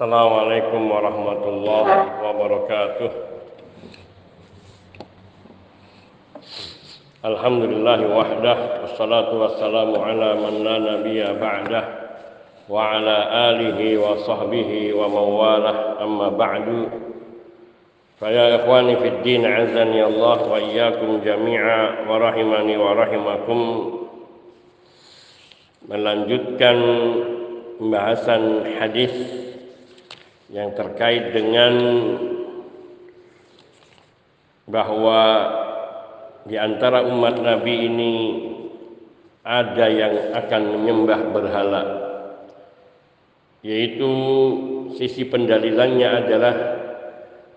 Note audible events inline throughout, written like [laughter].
Assalamualaikum warahmatullahi wabarakatuh. Alhamdulillah wahdah wassalatu wassalamu ala man la nabiyya ba'dah wa ala alihi wa sahbihi wa mawalah amma ba'du فيا إخواني في الدين عزني الله وإياكم جميعا ورحمني ورحمكم melanjutkan pembahasan hadis yang terkait dengan bahwa di antara umat Nabi ini ada yang akan menyembah berhala yaitu sisi pendalilannya adalah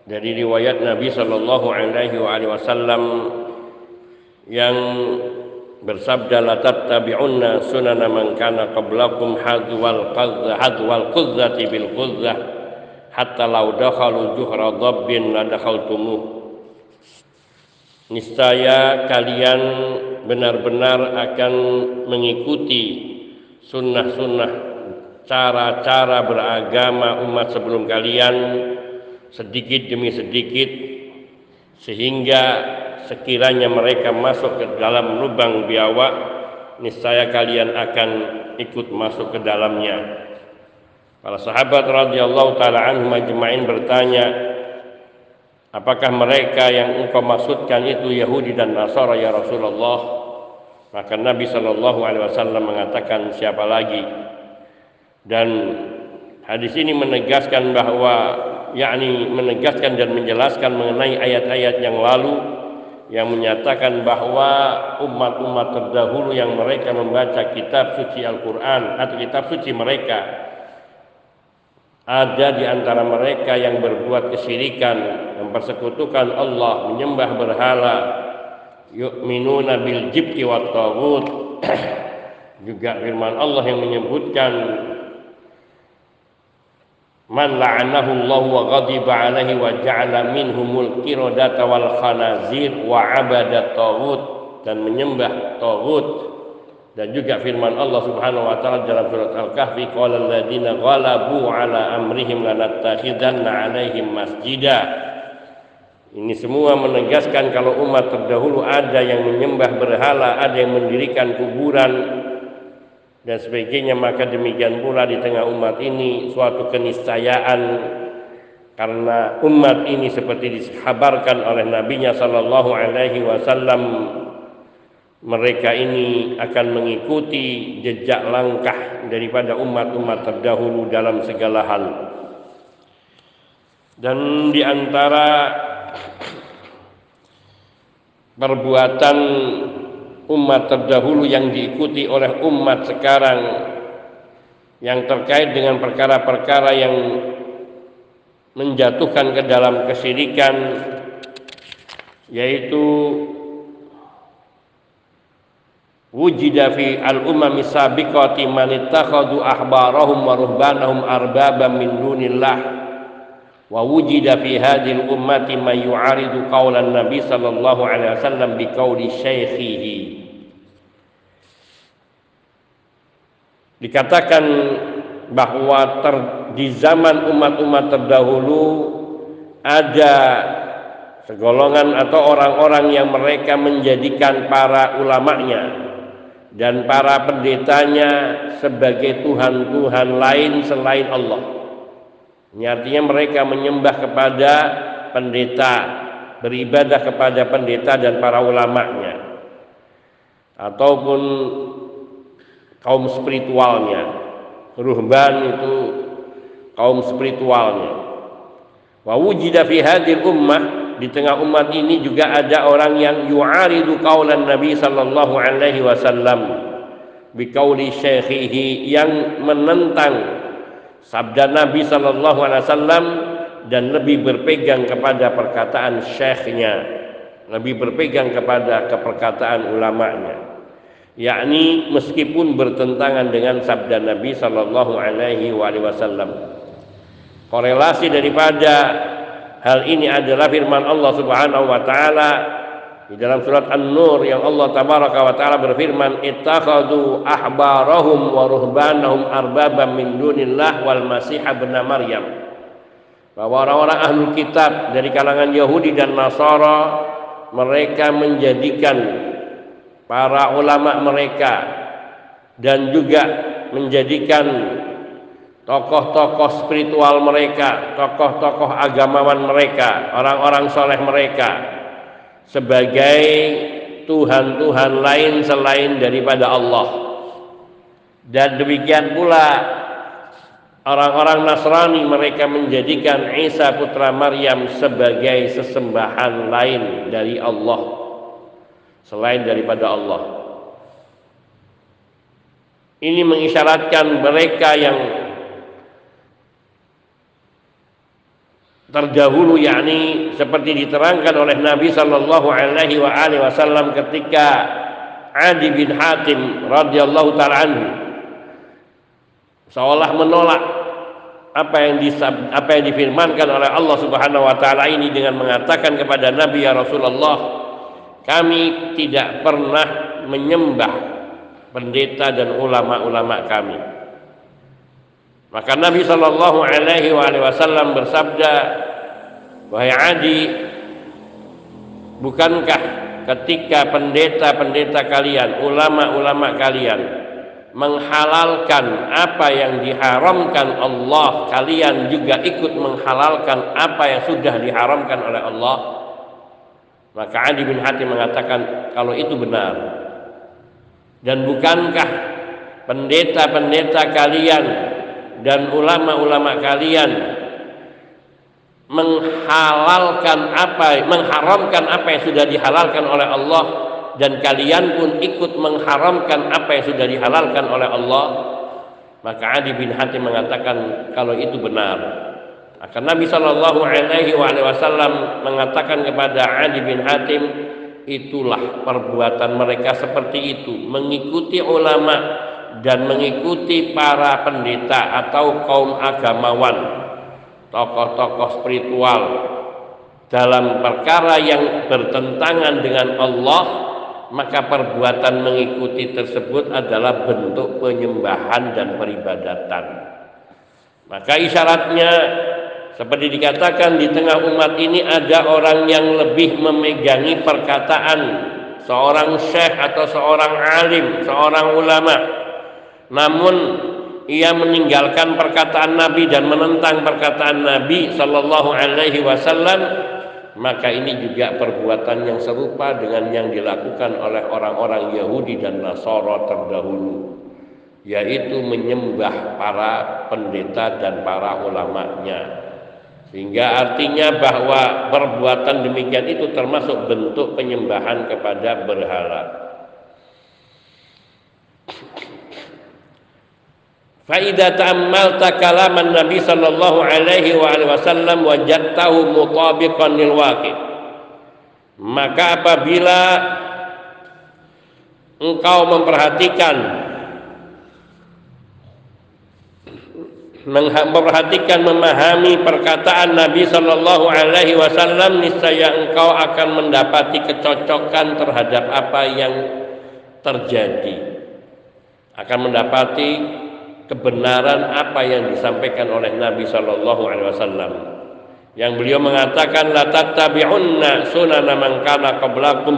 dari riwayat Nabi Shallallahu Alaihi Wasallam yang bersabda la tattabi'unna sunana man kana qablakum hadwal qadza hadwal qudzati bil qudzah hatta law dakhalu juhra dhabbin la niscaya kalian benar-benar akan mengikuti sunnah-sunnah cara-cara beragama umat sebelum kalian sedikit demi sedikit sehingga sekiranya mereka masuk ke dalam lubang biawak niscaya kalian akan ikut masuk ke dalamnya para sahabat radhiyallahu taala anhum bertanya apakah mereka yang engkau maksudkan itu Yahudi dan Nasara ya Rasulullah? Maka Nabi Shallallahu alaihi wasallam mengatakan siapa lagi? Dan hadis ini menegaskan bahwa yakni menegaskan dan menjelaskan mengenai ayat-ayat yang lalu yang menyatakan bahwa umat-umat terdahulu yang mereka membaca kitab suci Al-Quran atau kitab suci mereka ada di antara mereka yang berbuat kesyirikan mempersekutukan Allah menyembah berhala. Yu'minuna bil jibti wa taghut. [clears throat] Juga firman Allah yang menyebutkan man la'anahu Allah wa ghadiba alaihi wa ja'ala minhumul qiradata wal khanazir wa abada taghut. Dan menyembah taghut dan juga firman Allah Subhanahu wa taala dalam surat Al-Kahfi qala alladziina ghalabu ala amrihim lanattakhidanna alaihim masjida. Ini semua menegaskan kalau umat terdahulu ada yang menyembah berhala, ada yang mendirikan kuburan, dan sebagainya. Maka demikian pula di tengah umat ini suatu keniscayaan karena umat ini seperti dikabarkan oleh nabinya sallallahu alaihi wasallam mereka ini akan mengikuti jejak langkah daripada umat-umat terdahulu dalam segala hal. Dan di antara perbuatan umat terdahulu yang diikuti oleh umat sekarang yang terkait dengan perkara-perkara yang menjatuhkan ke dalam kesyirikan yaitu wujida fi al-umami sabiqati man ittakhadhu ahbarahum wa ruhbanahum arbaban min dunillah. Wa wujida fi hadhihi ummati man yu'aridu qaulan nabi sallallahu alaihi wasallam bi qauli syaikhihi. Dikatakan bahwa ter, di zaman umat-umat terdahulu ada segolongan atau orang-orang yang mereka menjadikan para ulamanya dan para pendetanya sebagai Tuhan-Tuhan lain selain Allah. Ini artinya mereka menyembah kepada pendeta, beribadah kepada pendeta dan para ulamanya. Ataupun kaum spiritualnya. Ruhban itu kaum spiritualnya. Wa wujida fi hadhil ummah di tengah umat ini juga ada orang yang yu'aridu qaulan Nabi sallallahu alaihi wasallam biqauli syekhihi yang menentang sabda Nabi sallallahu alaihi wasallam dan lebih berpegang kepada perkataan syekhnya lebih berpegang kepada keperkataan ulamanya. Yakni meskipun bertentangan dengan sabda Nabi sallallahu alaihi wasallam. Korelasi daripada hal ini adalah firman Allah Subhanahu wa taala. Di dalam surat An-Nur yang Allah tabaraka wa taala berfirman ittakhadhu ahbarahum wa ruhbanahum arbaban min dunillah wal masih ibn Maryam. Bahwa orang-orang ahli kitab dari kalangan Yahudi dan Nasara mereka menjadikan para ulama mereka dan juga menjadikan tokoh-tokoh spiritual mereka, tokoh-tokoh agamawan mereka, orang-orang soleh mereka sebagai Tuhan-Tuhan lain selain daripada Allah. Dan demikian pula orang-orang Nasrani mereka menjadikan Isa putra Maryam sebagai sesembahan lain dari Allah selain daripada Allah. Ini mengisyaratkan mereka yang terdahulu yakni seperti diterangkan oleh Nabi sallallahu alaihi wasallam ketika Adi bin Hatim radhiyallahu taala anhu seolah menolak apa yang disab, apa yang difirmankan oleh Allah Subhanahu wa taala ini dengan mengatakan kepada Nabi ya Rasulullah kami tidak pernah menyembah pendeta dan ulama-ulama kami maka Nabi Shallallahu Alaihi Wasallam bersabda, wahai Adi, bukankah ketika pendeta-pendeta kalian, ulama-ulama kalian menghalalkan apa yang diharamkan Allah, kalian juga ikut menghalalkan apa yang sudah diharamkan oleh Allah? Maka Adi bin Hatim mengatakan kalau itu benar. Dan bukankah pendeta-pendeta kalian dan ulama-ulama kalian menghalalkan apa mengharamkan apa yang sudah dihalalkan oleh Allah dan kalian pun ikut mengharamkan apa yang sudah dihalalkan oleh Allah maka Adi bin Hatim mengatakan kalau itu benar. Akan Nabi Shallallahu Alaihi Wasallam mengatakan kepada Adi bin Hatim itulah perbuatan mereka seperti itu mengikuti ulama dan mengikuti para pendeta atau kaum agamawan, tokoh-tokoh spiritual dalam perkara yang bertentangan dengan Allah, maka perbuatan mengikuti tersebut adalah bentuk penyembahan dan peribadatan. Maka isyaratnya seperti dikatakan di tengah umat ini ada orang yang lebih memegangi perkataan seorang syekh atau seorang alim, seorang ulama namun ia meninggalkan perkataan Nabi dan menentang perkataan Nabi Shallallahu Alaihi Wasallam maka ini juga perbuatan yang serupa dengan yang dilakukan oleh orang-orang Yahudi dan Nasara terdahulu yaitu menyembah para pendeta dan para ulamanya. Sehingga artinya bahwa perbuatan demikian itu termasuk bentuk penyembahan kepada berhala Faidah ta'ammalta kalaman Nabi sallallahu alaihi wa alihi wasallam wajadtahu mutabiqan lil. Maka apabila engkau memperhatikan memperhatikan memahami perkataan Nabi Shallallahu Alaihi Wasallam niscaya engkau akan mendapati kecocokan terhadap apa yang terjadi akan mendapati kebenaran apa yang disampaikan oleh Nabi Shallallahu Alaihi Wasallam. Yang beliau mengatakan la tattabi'unna sunana man kana qablakum.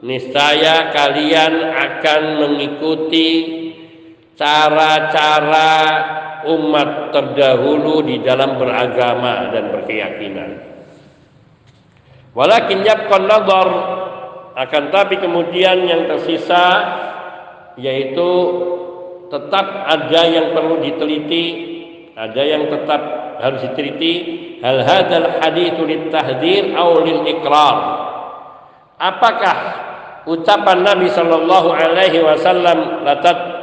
Niscaya kalian akan mengikuti cara-cara umat terdahulu di dalam beragama dan berkeyakinan. Walakin yabqa nadhar. Akan tapi kemudian yang tersisa yaitu tetap ada yang perlu diteliti, ada yang tetap harus diteliti. Hal hadal hadithu litahdir aw lil ikrar. Apakah ucapan Nabi Shallallahu alaihi wasallam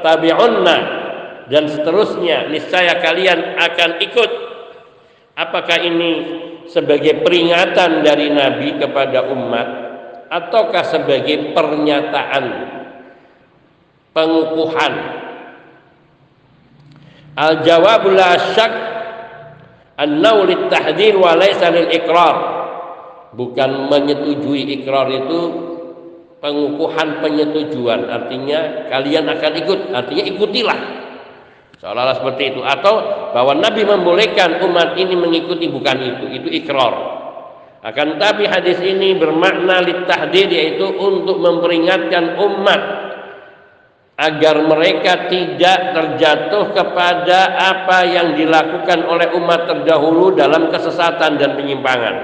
tabi'unna dan seterusnya niscaya kalian akan ikut apakah ini sebagai peringatan dari Nabi kepada umat ataukah sebagai pernyataan pengukuhan Al jawab la syak. Annau tahdhir wa laysa lil iqrar. bukan menyetujui ikrar itu pengukuhan penyetujuan. Artinya kalian akan ikut. Artinya ikutilah. Seolah-olah seperti itu. Atau bahwa Nabi membolehkan umat ini mengikuti. Bukan itu. Itu ikrar akan tapi hadis ini bermakna litahdir yaitu untuk memperingatkan umat agar mereka tidak terjatuh kepada apa yang dilakukan oleh umat terdahulu dalam kesesatan dan penyimpangan.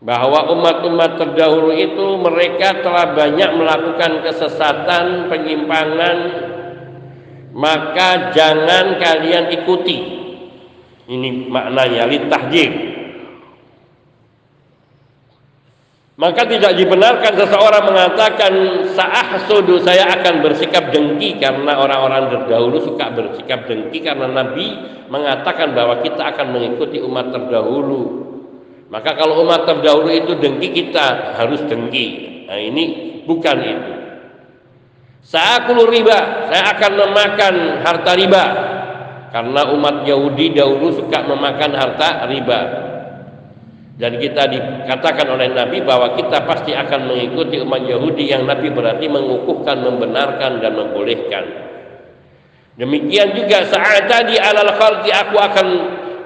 Bahwa umat-umat terdahulu itu mereka telah banyak melakukan kesesatan, penyimpangan, maka jangan kalian ikuti. Ini maknanya litahdir Maka tidak dibenarkan seseorang mengatakan sudu saya akan bersikap dengki karena orang-orang terdahulu suka bersikap dengki karena Nabi mengatakan bahwa kita akan mengikuti umat terdahulu. Maka kalau umat terdahulu itu dengki kita harus dengki. Nah ini bukan itu. Saakul riba, saya akan memakan harta riba. Karena umat Yahudi dahulu suka memakan harta riba dan kita dikatakan oleh Nabi bahwa kita pasti akan mengikuti umat Yahudi yang Nabi berarti mengukuhkan, membenarkan dan membolehkan. Demikian juga saat tadi alal khalqi aku akan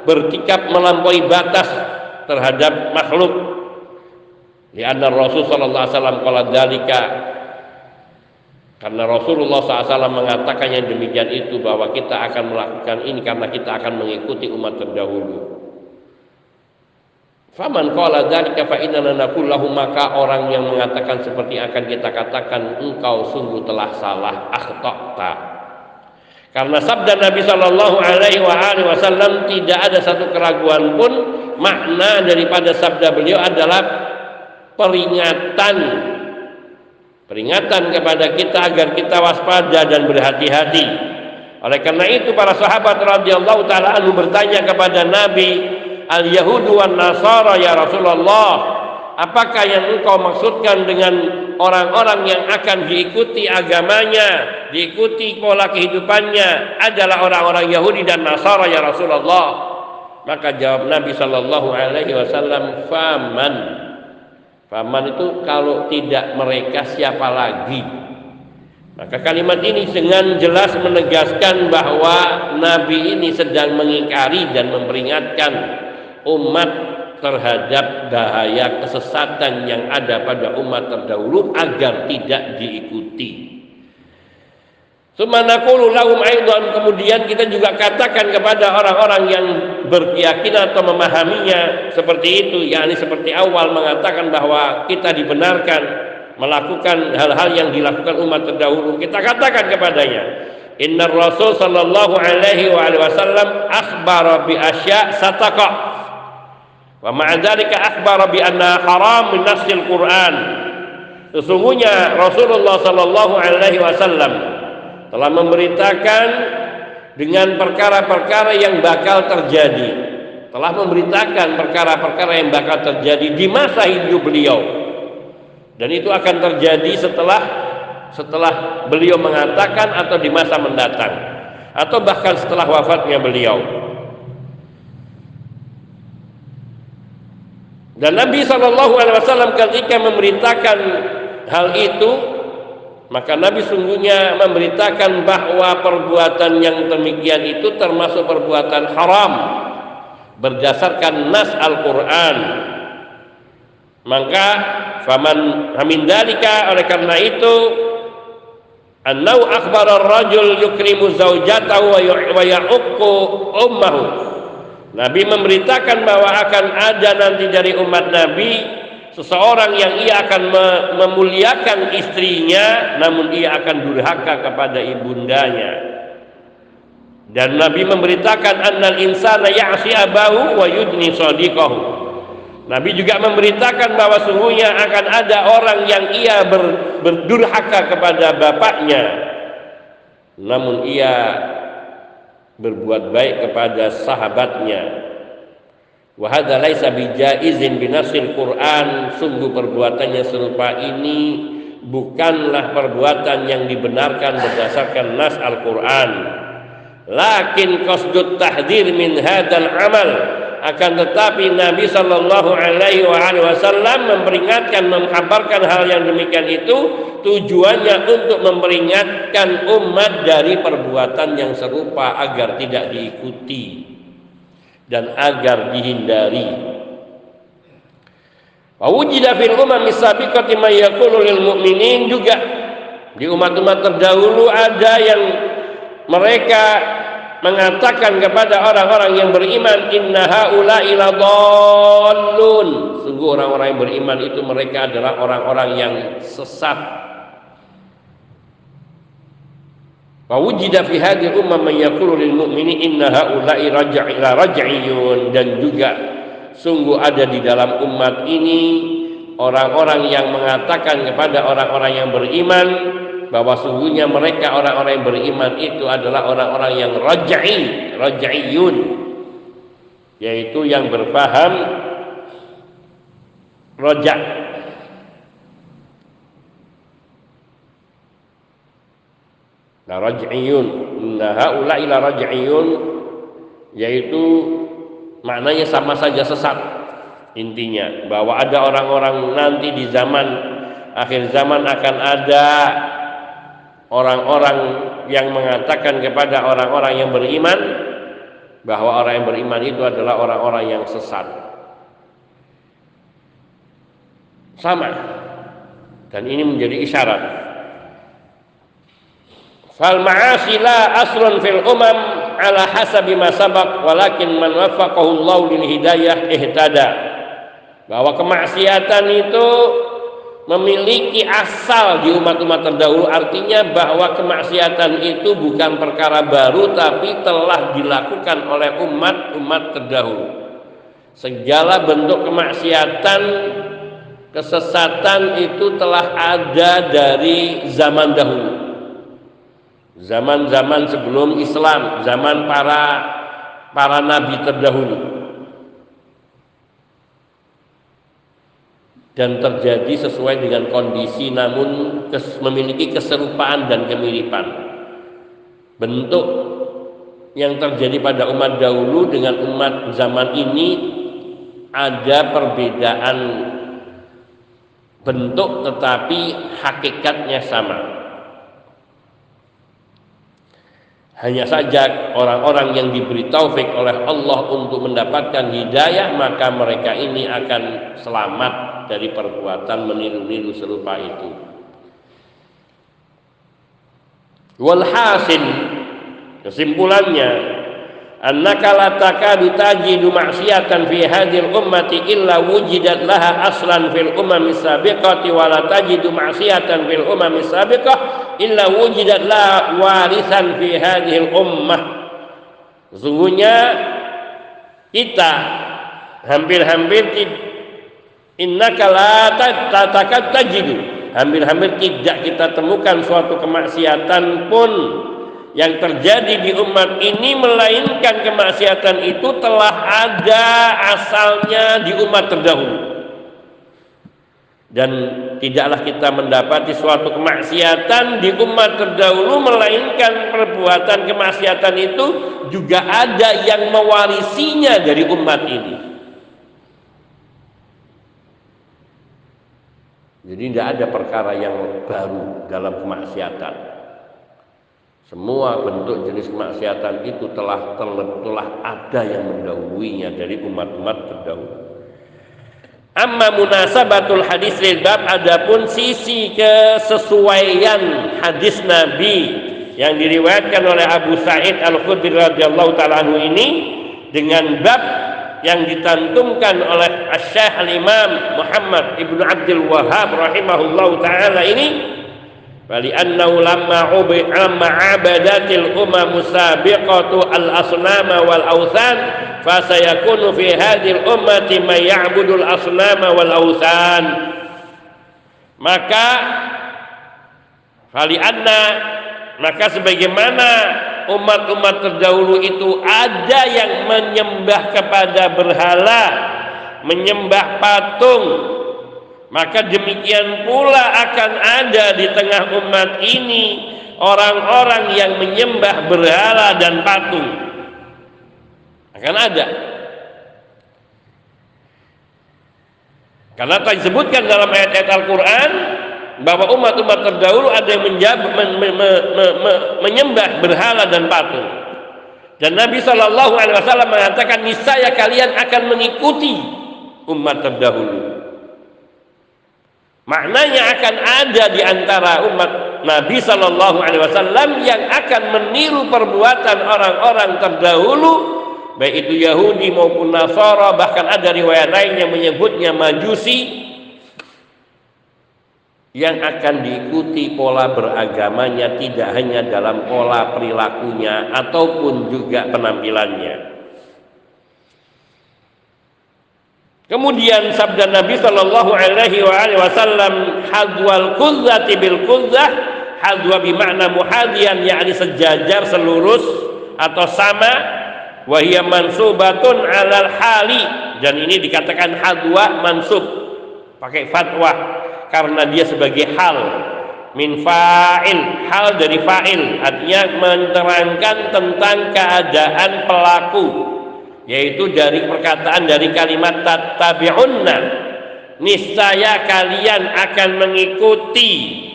bertikap melampaui batas terhadap makhluk. Di anna Rasul sallallahu alaihi wasallam qala karena Rasulullah SAW mengatakan yang demikian itu bahwa kita akan melakukan ini karena kita akan mengikuti umat terdahulu. Faman qala dzalika fa inna naqul maka orang yang mengatakan seperti akan kita katakan engkau sungguh telah salah akhtata. Karena sabda Nabi Shallallahu alaihi wasallam tidak ada satu keraguan pun makna daripada sabda beliau adalah peringatan peringatan kepada kita agar kita waspada dan berhati-hati. Oleh karena itu para sahabat radhiyallahu taala bertanya kepada Nabi al yahudu wan nasara ya Rasulullah apakah yang engkau maksudkan dengan orang-orang yang akan diikuti agamanya diikuti pola kehidupannya adalah orang-orang Yahudi dan Nasara ya Rasulullah? Maka jawab Nabi Shallallahu Alaihi Wasallam faman. Faman itu kalau tidak mereka siapa lagi? Maka kalimat ini dengan jelas menegaskan bahwa Nabi ini sedang mengingkari dan memperingatkan umat terhadap bahaya kesesatan yang ada pada umat terdahulu agar tidak diikuti. Kemudian kita juga katakan kepada orang-orang yang berkeyakinan atau memahaminya seperti itu yakni seperti awal mengatakan bahwa kita dibenarkan melakukan hal-hal yang dilakukan umat terdahulu. Kita katakan kepadanya Inna Rasul sallallahu alaihi wasallam akhbara bi asya sataqa Wa ma'adzalika akhbara bi anna haram min nasil Quran. Sesungguhnya Rasulullah sallallahu alaihi wasallam telah memberitakan dengan perkara-perkara yang bakal terjadi. Telah memberitakan perkara-perkara yang bakal terjadi di masa hidup beliau. Dan itu akan terjadi setelah setelah beliau mengatakan atau di masa mendatang atau bahkan setelah wafatnya beliau. Dan Nabi Shallallahu Alaihi Wasallam ketika memberitakan hal itu, maka Nabi sungguhnya memberitakan bahwa perbuatan yang demikian itu termasuk perbuatan haram berdasarkan nas Al-Quran. Maka faman hamin dalika oleh karena itu annau akhbar ar-rajul yukrimu zaujatahu wa ya'uqqu ummahu Nabi memberitakan bahwa akan ada nanti dari umat Nabi seseorang yang ia akan memuliakan istrinya namun ia akan durhaka kepada ibundanya. Dan Nabi memberitakan annal insana ya'si abahu wa yudni sadiqahu. Nabi juga memberitakan bahwa sungguhnya akan ada orang yang ia ber, berdurhaka kepada bapaknya namun ia berbuat baik kepada sahabatnya. Wa hadza laisa bijaizin binasil Quran. Sungguh perbuatannya serupa ini bukanlah perbuatan yang dibenarkan berdasarkan nas Al-Qur'an. Lakin qasdut tahdir min hadzal amal akan tetapi Nabi Shallallahu Alaihi Wasallam memperingatkan, mengkabarkan hal yang demikian itu tujuannya untuk memperingatkan umat dari perbuatan yang serupa agar tidak diikuti dan agar dihindari. Wujida fil umam sabiqati ma yaqulu lil mu'minin juga di umat-umat terdahulu ada yang mereka mengatakan kepada orang-orang yang beriman inna haula ila sungguh orang-orang yang beriman itu mereka adalah orang-orang yang sesat. Wa wujida fi hadhihi ummah man yaqulu lil mu'mini inna haula ila raj'iyun. Dan juga sungguh ada di dalam umat ini orang-orang yang mengatakan kepada orang-orang yang beriman bahwa sungguhnya mereka orang-orang yang beriman itu adalah orang-orang yang rajai, rajaiyun yaitu yang berpaham roja Nah, raj'iyun. Nah, haula ila raj'iyun yaitu maknanya sama saja sesat. Intinya bahwa ada orang-orang nanti di zaman akhir zaman akan ada orang-orang yang mengatakan kepada orang-orang yang beriman bahwa orang yang beriman itu adalah orang-orang yang sesat. Sama. Dan ini menjadi isyarat. Fal ma'asi la aslun fil umam ala hasabi ma sabaq walakin man waffaqahu Allah lil hidayah ihtada. Bahwa kemaksiatan itu memiliki asal di umat-umat terdahulu. Artinya bahwa kemaksiatan itu bukan perkara baru tapi telah dilakukan oleh umat-umat terdahulu. Segala bentuk kemaksiatan kesesatan itu telah ada dari zaman dahulu. Zaman-zaman sebelum Islam zaman para para nabi terdahulu dan terjadi sesuai dengan kondisi namun kes, memiliki keserupaan dan kemiripan. Bentuk yang terjadi pada umat dahulu dengan umat zaman ini ada perbedaan bentuk tetapi hakikatnya sama. Hanya saja orang-orang yang diberi taufik oleh Allah untuk mendapatkan hidayah maka mereka ini akan selamat dari perbuatan meniru-niru serupa itu. Walhasil kesimpulannya annaka la takadu tajidu ma'siyatan fi hadhil ummati illa wujidat laha aslan fil umam sabiqati wa la tajidu ma'siyatan fil umam sabiqah illa wujidat laha warisan fi hadhil ummah sesungguhnya kita hampir-hampir innaka la tatakad tajidu. Hampir-hampir tidak kita temukan suatu kemaksiatan pun yang terjadi di umat ini melainkan kemaksiatan itu telah ada asalnya di umat terdahulu. Dan tidaklah kita mendapati suatu kemaksiatan di umat terdahulu melainkan perbuatan kemaksiatan itu juga ada yang mewarisinya dari umat ini Jadi tidak ada perkara yang baru dalam kemaksiatan. Semua bentuk jenis kemaksiatan itu telah telah ada yang mendahulunya dari umat-umat terdahulu. Amma munasabatul hadis lil bab adapun sisi kesesuaian hadis Nabi yang diriwayatkan oleh Abu Sa'id Al-Khudri radhiyallahu taala ini dengan bab yang ditantumkan oleh Syekh Al-Imam Muhammad Ibnu Abdul Wahhab rahimahullahu taala ini Bali annahu lamma ubi amma abadatil umam sabiqatu al asnama wal awthan fa sayakunu fi hadhihi al ummati man ya'budu al asnama wal awthan. Maka fali anna maka sebagaimana umat-umat terdahulu itu ada yang menyembah kepada berhala menyembah patung. Maka demikian pula akan ada di tengah umat ini orang-orang yang menyembah berhala dan patung. Akan ada. Karena tak disebutkan dalam ayat-ayat Al-Quran bahwa umat-umat terdahulu ada yang menjab, men, me, me, me, me, menyembah berhala dan patung. Dan Nabi Shallallahu Alaihi Wasallam mengatakan niscaya kalian akan mengikuti umat terdahulu. Maknanya akan ada di antara umat Nabi Shallallahu Alaihi Wasallam yang akan meniru perbuatan orang-orang terdahulu, baik itu Yahudi maupun Nasara, bahkan ada riwayat lain yang menyebutnya Majusi, yang akan diikuti pola beragamanya tidak hanya dalam pola perilakunya ataupun juga penampilannya. Kemudian sabda Nabi Shallallahu Alaihi Wasallam hadwal kuzzati bil kuzzah hadwa bimakna muhadian yakni sejajar selurus atau sama wahia mansubatun alal hali dan ini dikatakan hadwa mansub pakai fatwa karena dia sebagai hal. Min fa'il hal dari fa'il. Artinya menerangkan tentang keadaan pelaku. Yaitu dari perkataan dari kalimat tattabi'unna. Niscaya kalian akan mengikuti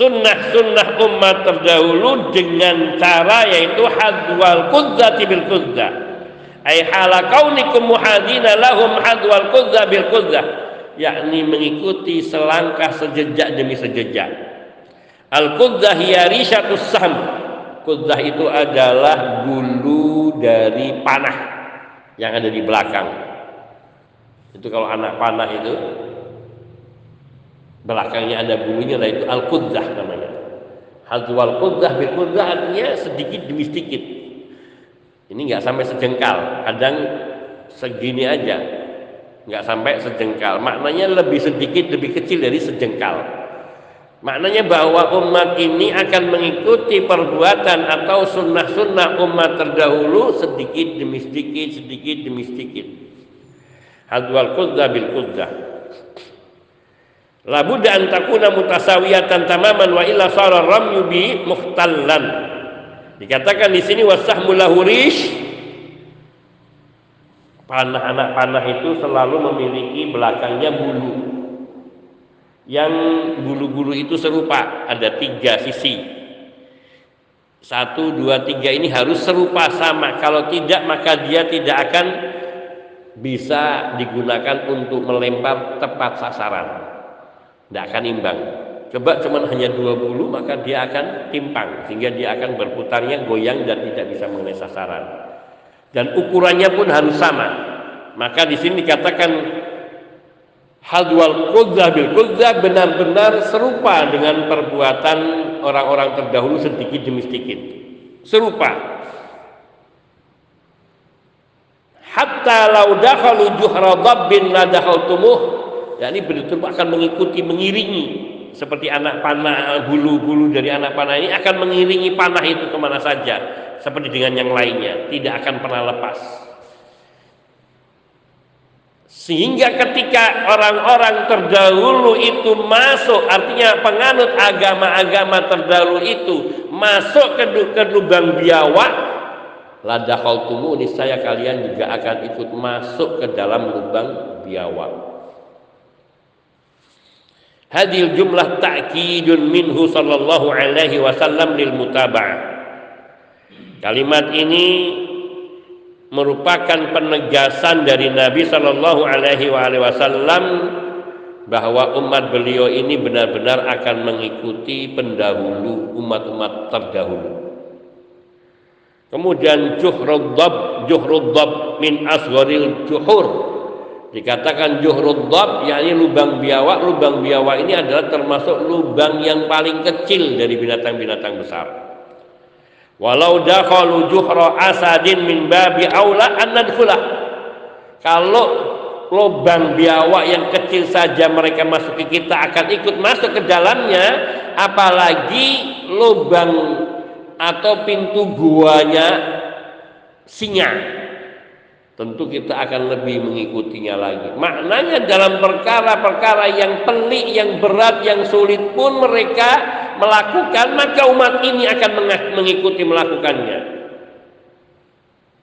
sunnah-sunnah umat terdahulu dengan cara yaitu hadwal kudzati bil kudzah ay hala kaunikum muhadina lahum hadwal kudzah bil kudzah yakni mengikuti selangkah sejejak demi sejejak. Al-quddah hiya rishatus sahm. Quddah itu adalah bulu dari panah yang ada di belakang. Itu kalau anak panah itu belakangnya ada bulunya nah itu al-quddah namanya. Hazwal quddah bil quddah artinya sedikit demi sedikit. Ini nggak sampai sejengkal, kadang segini aja nggak sampai sejengkal. Maknanya lebih sedikit lebih kecil dari sejengkal. Maknanya bahwa umat ini akan mengikuti perbuatan atau sunnah-sunnah umat terdahulu sedikit demi sedikit sedikit demi sedikit. Hadwal qudza bil qudza la budda an takuna mutasawiyatan tamaman wa illa sara ramyu bi muhtallan dikatakan di sini wasahmu lahurish Panah anak panah itu selalu memiliki belakangnya bulu. Yang bulu-bulu itu serupa, ada tiga sisi. Satu, dua, tiga ini harus serupa sama. Kalau tidak maka dia tidak akan bisa digunakan untuk melempar tepat sasaran. Tidak akan imbang. Coba cuma hanya dua bulu maka dia akan timpang sehingga dia akan berputarnya goyang dan tidak bisa mengenai sasaran dan ukurannya pun harus sama. Maka di sini dikatakan hadwal kudzah bil kudzah benar-benar serupa dengan perbuatan orang-orang terdahulu sedikit demi sedikit. Serupa. Hatta lau dakhalu juhra dabbin la dakhaltumuh. yakni betul-betul akan mengikuti mengiringi seperti anak panah bulu-bulu dari anak panah ini akan mengiringi panah itu ke mana saja seperti dengan yang lainnya, tidak akan pernah lepas. Sehingga ketika orang-orang terdahulu itu masuk, artinya penganut agama-agama terdahulu itu masuk ke, ke lubang biawak, ladakhaltumu saya kalian juga akan ikut masuk ke dalam lubang biawak. Hadil jumlah ta'kidun minhu sallallahu alaihi wasallam lil mutaba'ah. Kalimat ini merupakan penegasan dari Nabi Shallallahu Alaihi Wasallam bahwa umat beliau ini benar-benar akan mengikuti pendahulu umat-umat terdahulu. Kemudian juhruddab, juhruddab min asgharil juhur. Dikatakan juhruddab yakni lubang biawak. Lubang biawak ini adalah termasuk lubang yang paling kecil dari binatang-binatang besar. Walau dakhalu juhra asadin min babi aula an nadkhulah. Kalau lubang biawak yang kecil saja mereka masuki kita akan ikut masuk ke dalamnya apalagi lubang atau pintu guanya singa tentu kita akan lebih mengikutinya lagi maknanya dalam perkara-perkara yang pelik yang berat yang sulit pun mereka melakukan maka umat ini akan mengikuti melakukannya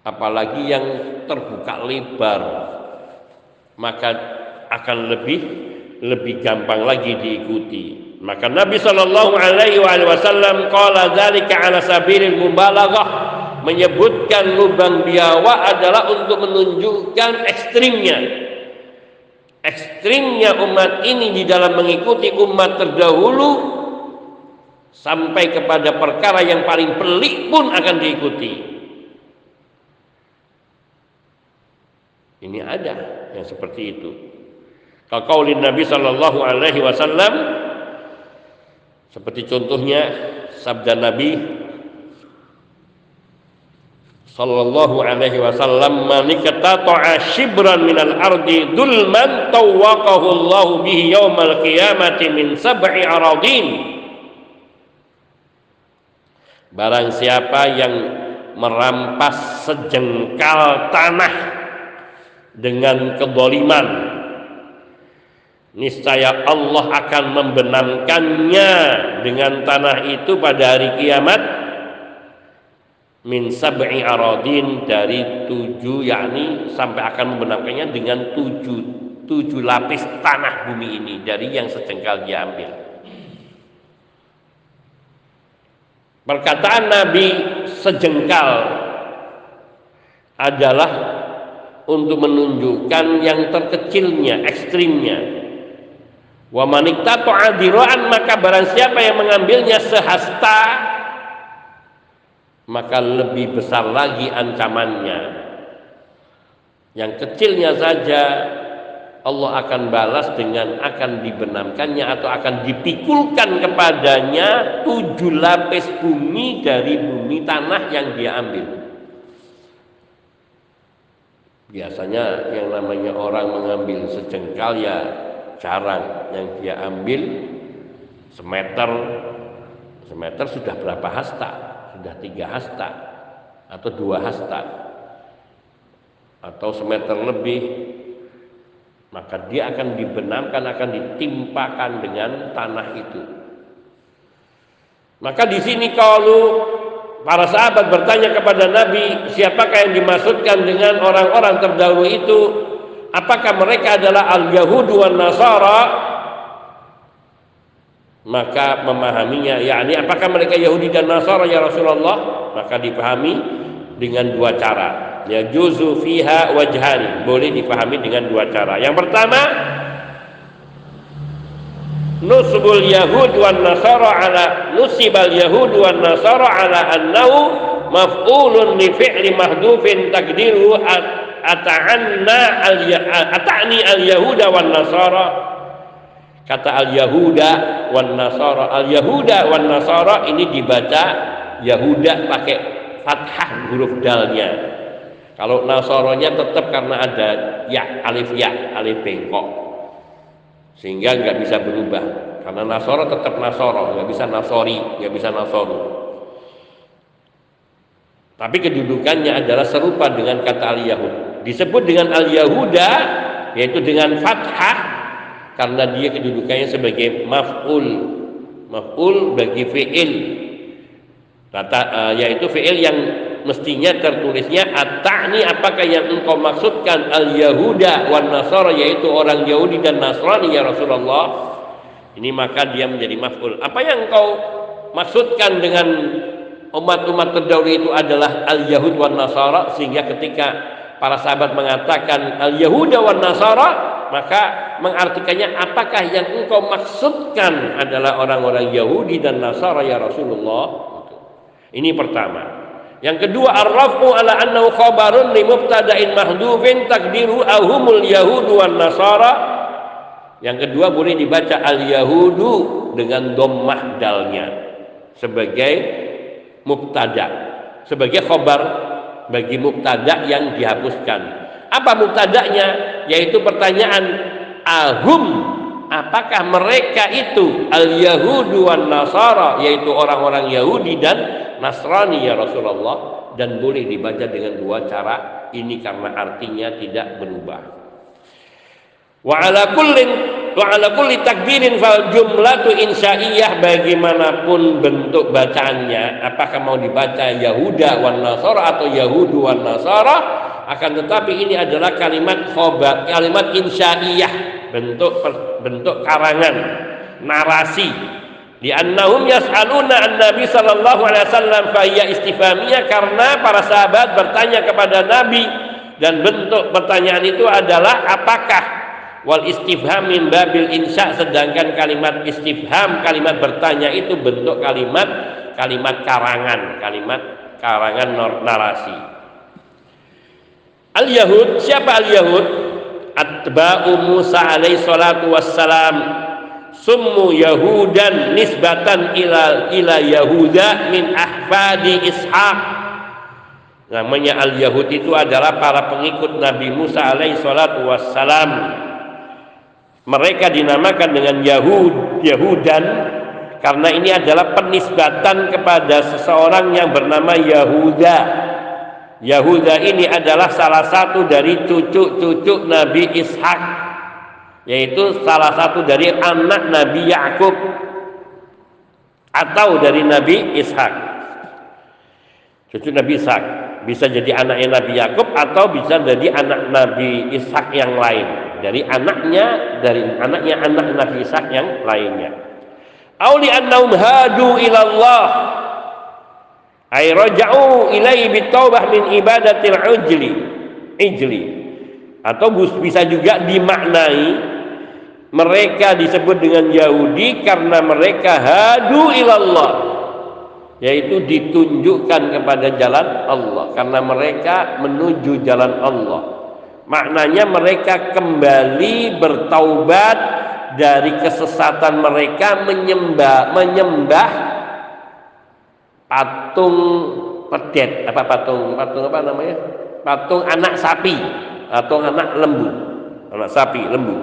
apalagi yang terbuka lebar maka akan lebih lebih gampang lagi diikuti. Maka Nabi Shallallahu Alaihi Wasallam kala dzalika ala mubalaghah menyebutkan lubang biawa adalah untuk menunjukkan ekstrimnya ekstrimnya umat ini di dalam mengikuti umat terdahulu sampai kepada perkara yang paling pelik pun akan diikuti. Ini ada yang seperti itu. Kalau kaulin Nabi Shallallahu Alaihi Wasallam seperti contohnya sabda Nabi sallallahu alaihi wasallam man ikatata'a shibran minal ardi dulman tawwaqahu Allah bihi yaumal qiyamati min sab'i aradin Barang siapa yang merampas sejengkal tanah dengan kedoliman niscaya Allah akan membenamkannya dengan tanah itu pada hari kiamat. Min sab'i aradin dari tujuh yakni sampai akan membenamkannya dengan tujuh tujuh lapis tanah bumi ini dari yang sejengkal diambil Perkataan Nabi sejengkal adalah untuk menunjukkan yang terkecilnya, ekstrimnya. Wa maniktatu adiroan maka barang siapa yang mengambilnya sehasta maka lebih besar lagi ancamannya. Yang kecilnya saja Allah akan balas dengan akan dibenamkannya atau akan dipikulkan kepadanya tujuh lapis bumi dari bumi tanah yang dia ambil. Biasanya yang namanya orang mengambil sejengkal ya jarang. Yang dia ambil semeter, semeter sudah berapa hasta? Sudah tiga hasta atau dua hasta atau semeter lebih maka dia akan dibenamkan akan ditimpakan dengan tanah itu. Maka di sini kalau para sahabat bertanya kepada Nabi siapakah yang dimaksudkan dengan orang-orang terdahulu itu? Apakah mereka adalah al-Yahud wan Nasara? Maka memahaminya yakni apakah mereka Yahudi dan Nasara ya Rasulullah? Maka dipahami dengan dua cara ya juzu fiha wajhani boleh dipahami dengan dua cara. Yang pertama nusbul yahud wan nasara ala nusibal yahud wan nasara ala annahu maf'ulun li fi'li mahdufin takdiru ata'anna al ata'ni al yahuda wan nasara. Kata al yahuda wan nasara al yahuda wan nasara ini dibaca yahuda pakai fathah huruf dalnya kalau nasoronya tetap karena ada ya alif ya alif bengkok. Sehingga nggak bisa berubah. Karena nasoro tetap nasoro nggak bisa nasori nggak bisa nasoru tapi kedudukannya adalah serupa dengan kata al yahud disebut dengan al yahuda yaitu dengan fathah karena dia kedudukannya sebagai maf'ul. Maf'ul bagi fi'il. Kata uh, yaitu fi'il yang mestinya tertulisnya ata'ni apakah yang engkau maksudkan al yahuda wan nasara yaitu orang Yahudi dan Nasrani ya Rasulullah? Ini maka dia menjadi maf'ul. Apa yang engkau maksudkan dengan umat-umat terdahulu itu adalah al yahud wan nasara sehingga ketika para sahabat mengatakan al yahuda wan nasara maka mengartikannya apakah yang engkau maksudkan adalah orang-orang Yahudi dan Nasara ya Rasulullah? Ini pertama yang kedua arrafu ala annahu khabarun li mubtada'in mahdhufin takdiru ahumul yahudu wan nasara. Yang kedua boleh dibaca al yahudu dengan dhammah dalnya sebagai mubtada, sebagai khabar bagi mubtada yang dihapuskan. Apa mubtada'nya? Yaitu pertanyaan ahum apakah mereka itu al yahudu wan nasara yaitu orang-orang Yahudi dan Nasrani ya Rasulullah? Dan boleh dibaca dengan dua cara. Ini karena artinya tidak berubah. Wa ala kullin wa ala kulli takbirin fal jumlatu insya'iyah bagaimanapun bentuk bacaannya apakah mau dibaca Yahuda wan Nasara atau Yahudu wan Nasara akan tetapi ini adalah kalimat khobar kalimat insya'iyah bentuk bentuk karangan narasi. Di annahum yas'aluna an nabi sallallahu alaihi wasallam istifhamiyah karena para sahabat bertanya kepada nabi dan bentuk pertanyaan itu adalah apakah wal istifham min babil insya sedangkan kalimat istifham kalimat bertanya itu bentuk kalimat kalimat karangan kalimat karangan narasi. Al yahud siapa al yahud atba'u Musa alaihi salatu wassalam. Summu yahudan nisbatan ila ila yahuda min ahfadi ishaq. Namanya al-Yahud itu adalah para pengikut Nabi Musa alaihi salatu wassalam. Mereka dinamakan dengan Yahud Yahudan karena ini adalah penisbatan kepada seseorang yang bernama Yahuda Yahuda ini adalah salah satu dari cucu-cucu Nabi Ishak yaitu salah satu dari anak Nabi Yakub atau dari Nabi Ishak. Cucu Nabi Ishak bisa jadi anaknya Nabi Yakub atau bisa jadi anak Nabi Ishak yang lain. Dari anaknya dari anaknya anak Nabi Ishak yang lainnya. Auli annahum hadu ila Allah ay raja'u ilaihi bitaubah min ibadatil ujli. Ijli. Atau bisa juga dimaknai mereka disebut dengan Yahudi karena mereka hadu ilallah. Yaitu ditunjukkan kepada jalan Allah. Karena mereka menuju jalan Allah. Maknanya mereka kembali bertaubat dari kesesatan mereka menyembah menyembah patung pedet apa patung patung apa namanya patung anak sapi atau anak lembu anak sapi lembu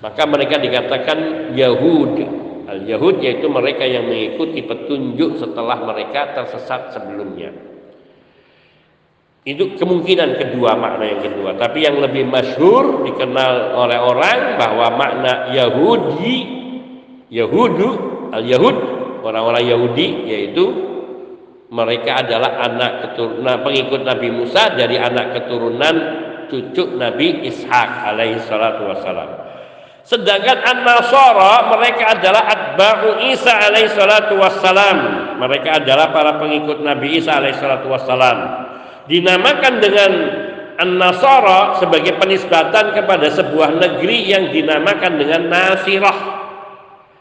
maka mereka dikatakan Yahudi Al-Yahud yaitu mereka yang mengikuti petunjuk setelah mereka tersesat sebelumnya. Itu kemungkinan kedua makna yang kedua. Tapi yang lebih masyhur dikenal oleh orang bahwa makna Yahudi, Yahudu, Al-Yahud, orang-orang Yahudi yaitu mereka adalah anak keturunan pengikut Nabi Musa dari anak keturunan cucu Nabi Ishak alaihi salatu wassalam. Sedangkan An-Nasara mereka adalah atba'u Isa alaihi salatu wassalam. Mereka adalah para pengikut Nabi Isa alaihi salatu wassalam. Dinamakan dengan An-Nasara sebagai penisbatan kepada sebuah negeri yang dinamakan dengan Nasirah.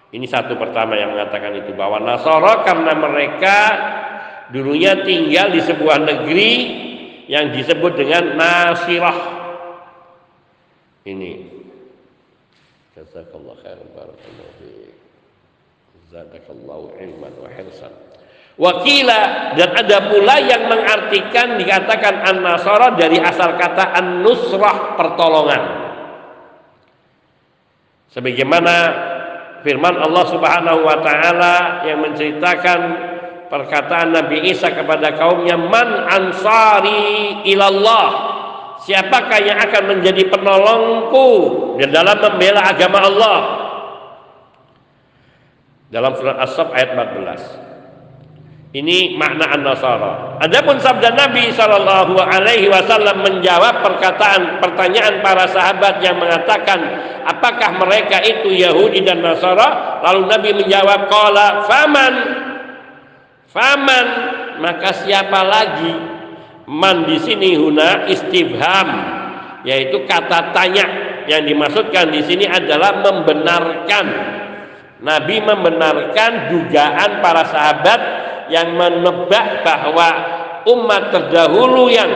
Ini satu pertama yang mengatakan itu bahwa Nasara karena mereka dulunya tinggal di sebuah negeri yang disebut dengan Nasirah. Ini Jazakallah khairan barakallahu fiik. Zadakallahu ilman wa hirsan. Wakila dan ada pula yang mengartikan dikatakan an-nasara dari asal kata an-nusrah pertolongan. Sebagaimana firman Allah Subhanahu wa taala yang menceritakan perkataan Nabi Isa kepada kaumnya man ansari ilallah Siapakah yang akan menjadi penolongku dalam membela agama Allah? Dalam surat As-Saf ayat 14. Ini makna an-nasara. Adapun sabda Nabi sallallahu alaihi wasallam menjawab perkataan pertanyaan para sahabat yang mengatakan apakah mereka itu Yahudi dan Nasara? Lalu Nabi menjawab qala faman? Faman? Maka siapa lagi? Man di sini huna istifham yaitu kata tanya. Yang dimaksudkan di sini adalah membenarkan. Nabi membenarkan dugaan para sahabat yang menebak bahwa umat terdahulu yang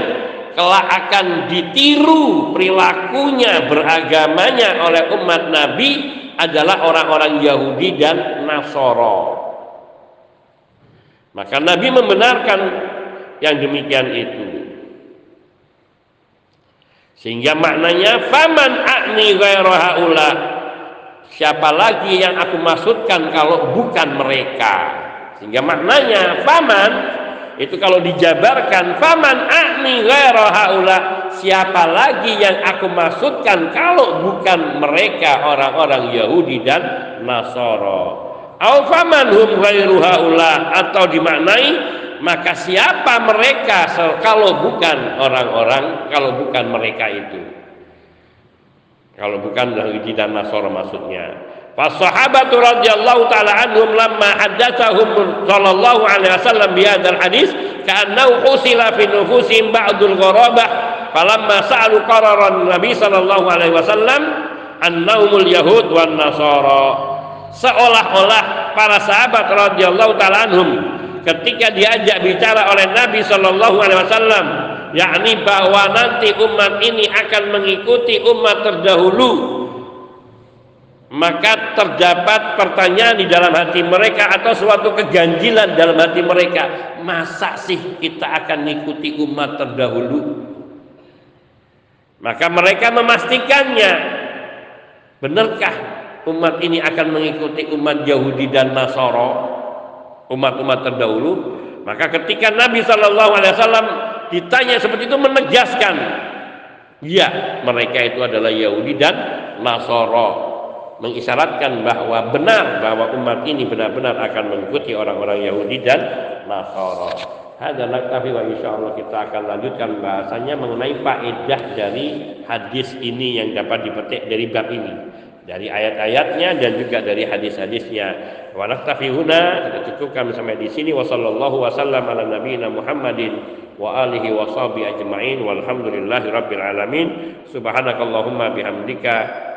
kelak akan ditiru perilakunya beragamanya oleh umat Nabi adalah orang-orang Yahudi dan Nasoro. Maka Nabi membenarkan yang demikian itu. Sehingga maknanya faman akni. Siapa lagi yang aku maksudkan kalau bukan mereka? Sehingga maknanya faman itu kalau dijabarkan faman akni haula. Siapa lagi yang aku maksudkan kalau bukan mereka orang-orang Yahudi dan Nasara? Au faman hum ghairu haula atau dimaknai maka siapa mereka kalau bukan orang-orang kalau bukan mereka itu Kalau bukan Yahudi dan Nasara maksudnya. Fasahabatu radhiyallahu taala anhum lamma haddatsahum sallallahu alaihi wasallam bi hadzal hadis ka'annahu husila fi nufusihim ba'dul gharabah falamma sa'alu qararan Nabi sallallahu alaihi wasallam annahumul yahud wan nasara. Seolah-olah para sahabat radhiyallahu taala anhum ketika diajak bicara oleh Nabi sallallahu alaihi wasallam yakni bahwa nanti umat ini akan mengikuti umat terdahulu maka terdapat pertanyaan di dalam hati mereka atau suatu keganjilan dalam hati mereka. Masa sih kita akan mengikuti umat terdahulu? Maka mereka memastikannya. Benarkah umat ini akan mengikuti umat Yahudi dan Nasoro umat-umat terdahulu? Maka ketika Nabi Shallallahu Alaihi Wasallam ditanya seperti itu menegaskan ya mereka itu adalah Yahudi dan Nasoro mengisyaratkan bahwa benar bahwa umat ini benar-benar akan mengikuti orang-orang Yahudi dan Nasara. Hadza naktafi wa insyaallah kita akan lanjutkan bahasanya mengenai faedah dari hadis ini yang dapat dipetik dari bab ini. Dari ayat-ayatnya dan juga dari hadis-hadisnya. Wa naktafi huna kita cukupkan sampai di sini wa sallallahu wasallam ala nabiyina Muhammadin wa alihi wa sahbihi ajma'in walhamdulillahi rabbil alamin. Subhanakallahumma bihamdika